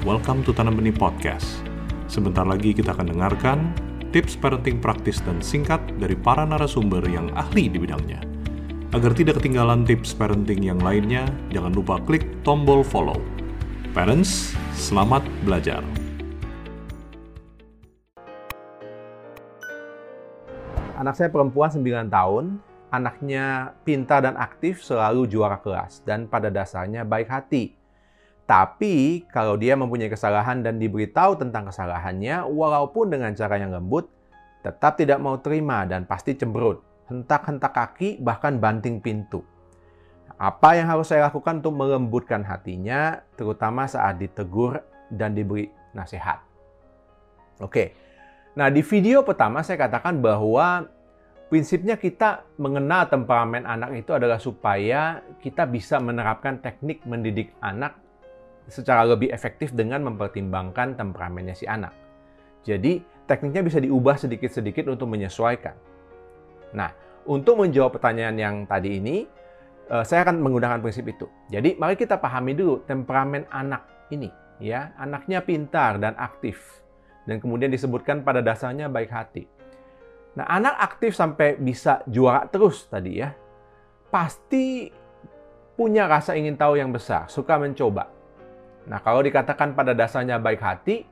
welcome to Tanam Benih Podcast. Sebentar lagi kita akan dengarkan tips parenting praktis dan singkat dari para narasumber yang ahli di bidangnya. Agar tidak ketinggalan tips parenting yang lainnya, jangan lupa klik tombol follow. Parents, selamat belajar. Anak saya perempuan 9 tahun, anaknya pintar dan aktif, selalu juara kelas, dan pada dasarnya baik hati. Tapi kalau dia mempunyai kesalahan dan diberitahu tentang kesalahannya, walaupun dengan cara yang lembut, tetap tidak mau terima dan pasti cemberut, hentak-hentak kaki, bahkan banting pintu. Apa yang harus saya lakukan untuk melembutkan hatinya, terutama saat ditegur dan diberi nasihat? Oke, nah di video pertama saya katakan bahwa prinsipnya kita mengenal temperamen anak itu adalah supaya kita bisa menerapkan teknik mendidik anak secara lebih efektif dengan mempertimbangkan temperamennya si anak. Jadi, tekniknya bisa diubah sedikit-sedikit untuk menyesuaikan. Nah, untuk menjawab pertanyaan yang tadi ini, eh, saya akan menggunakan prinsip itu. Jadi, mari kita pahami dulu temperamen anak ini, ya. Anaknya pintar dan aktif dan kemudian disebutkan pada dasarnya baik hati. Nah, anak aktif sampai bisa juara terus tadi ya. Pasti punya rasa ingin tahu yang besar, suka mencoba. Nah, kalau dikatakan pada dasarnya baik hati,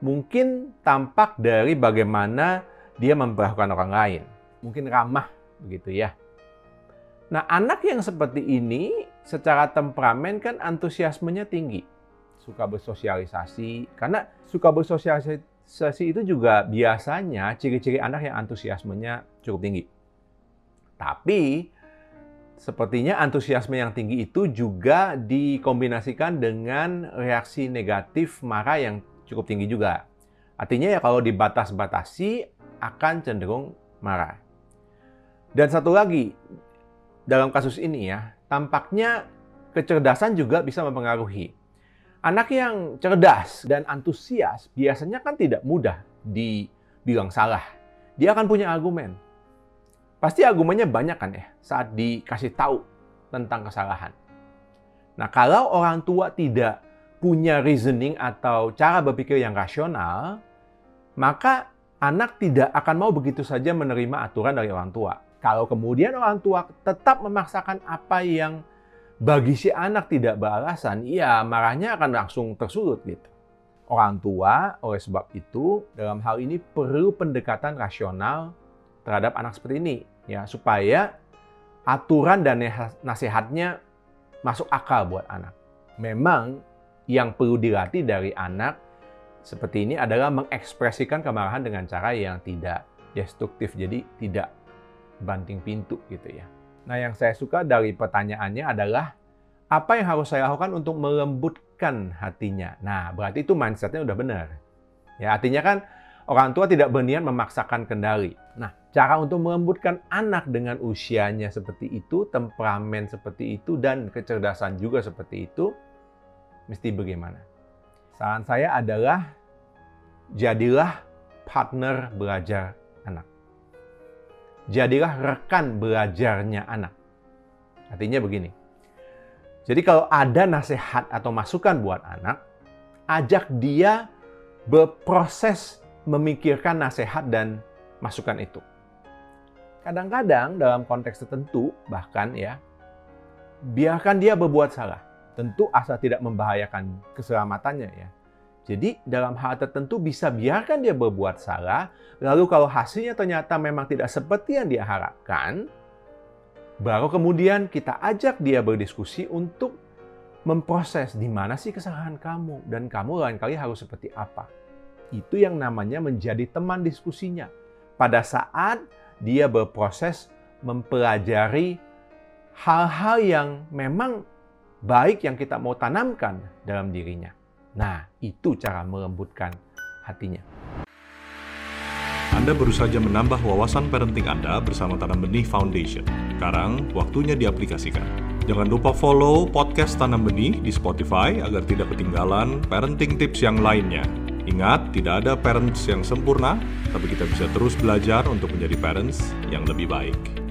mungkin tampak dari bagaimana dia memperlakukan orang lain. Mungkin ramah begitu ya. Nah, anak yang seperti ini secara temperamen kan antusiasmenya tinggi. Suka bersosialisasi. Karena suka bersosialisasi itu juga biasanya ciri-ciri anak yang antusiasmenya cukup tinggi. Tapi Sepertinya antusiasme yang tinggi itu juga dikombinasikan dengan reaksi negatif marah yang cukup tinggi juga. Artinya ya kalau dibatas-batasi akan cenderung marah. Dan satu lagi, dalam kasus ini ya, tampaknya kecerdasan juga bisa mempengaruhi. Anak yang cerdas dan antusias biasanya kan tidak mudah dibilang salah. Dia akan punya argumen Pasti argumennya banyak kan ya saat dikasih tahu tentang kesalahan. Nah, kalau orang tua tidak punya reasoning atau cara berpikir yang rasional, maka anak tidak akan mau begitu saja menerima aturan dari orang tua. Kalau kemudian orang tua tetap memaksakan apa yang bagi si anak tidak beralasan, ya marahnya akan langsung tersulut gitu. Orang tua oleh sebab itu dalam hal ini perlu pendekatan rasional terhadap anak seperti ini ya supaya aturan dan nasihatnya masuk akal buat anak. Memang yang perlu dilatih dari anak seperti ini adalah mengekspresikan kemarahan dengan cara yang tidak destruktif, jadi tidak banting pintu gitu ya. Nah yang saya suka dari pertanyaannya adalah apa yang harus saya lakukan untuk melembutkan hatinya? Nah berarti itu mindsetnya udah benar. Ya artinya kan orang tua tidak berniat memaksakan kendali. Nah, cara untuk melembutkan anak dengan usianya seperti itu, temperamen seperti itu, dan kecerdasan juga seperti itu, mesti bagaimana? Saran saya adalah jadilah partner belajar anak. Jadilah rekan belajarnya anak. Artinya begini. Jadi kalau ada nasihat atau masukan buat anak, ajak dia berproses memikirkan nasihat dan masukan itu. Kadang-kadang dalam konteks tertentu bahkan ya, biarkan dia berbuat salah. Tentu asal tidak membahayakan keselamatannya ya. Jadi dalam hal tertentu bisa biarkan dia berbuat salah, lalu kalau hasilnya ternyata memang tidak seperti yang dia harapkan, baru kemudian kita ajak dia berdiskusi untuk memproses di mana sih kesalahan kamu dan kamu lain kali harus seperti apa. Itu yang namanya menjadi teman diskusinya. Pada saat dia berproses mempelajari hal-hal yang memang baik yang kita mau tanamkan dalam dirinya. Nah, itu cara melembutkan hatinya. Anda baru saja menambah wawasan parenting Anda bersama Tanam Benih Foundation. Sekarang, waktunya diaplikasikan. Jangan lupa follow podcast Tanam Benih di Spotify agar tidak ketinggalan parenting tips yang lainnya. Ingat, tidak ada parents yang sempurna, tapi kita bisa terus belajar untuk menjadi parents yang lebih baik.